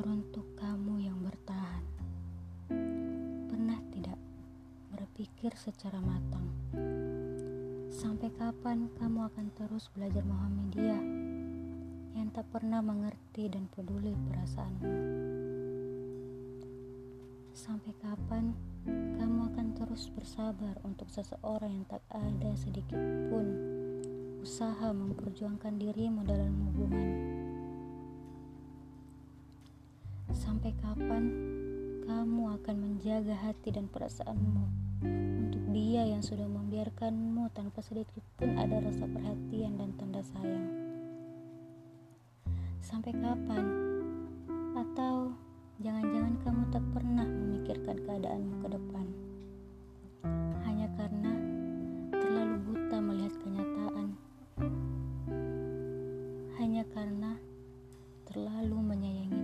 Teruntuk kamu yang bertahan. Pernah tidak berpikir secara matang? Sampai kapan kamu akan terus belajar Muhammadiyah yang tak pernah mengerti dan peduli perasaanmu? Sampai kapan kamu akan terus bersabar untuk seseorang yang tak ada sedikit pun usaha memperjuangkan dirimu dalam hubungan? Sampai kapan kamu akan menjaga hati dan perasaanmu untuk dia yang sudah membiarkanmu tanpa sedikit pun ada rasa perhatian dan tanda sayang? Sampai kapan? Atau jangan-jangan kamu tak pernah memikirkan keadaanmu ke depan? Hanya karena terlalu buta melihat kenyataan. Hanya karena terlalu menyayangi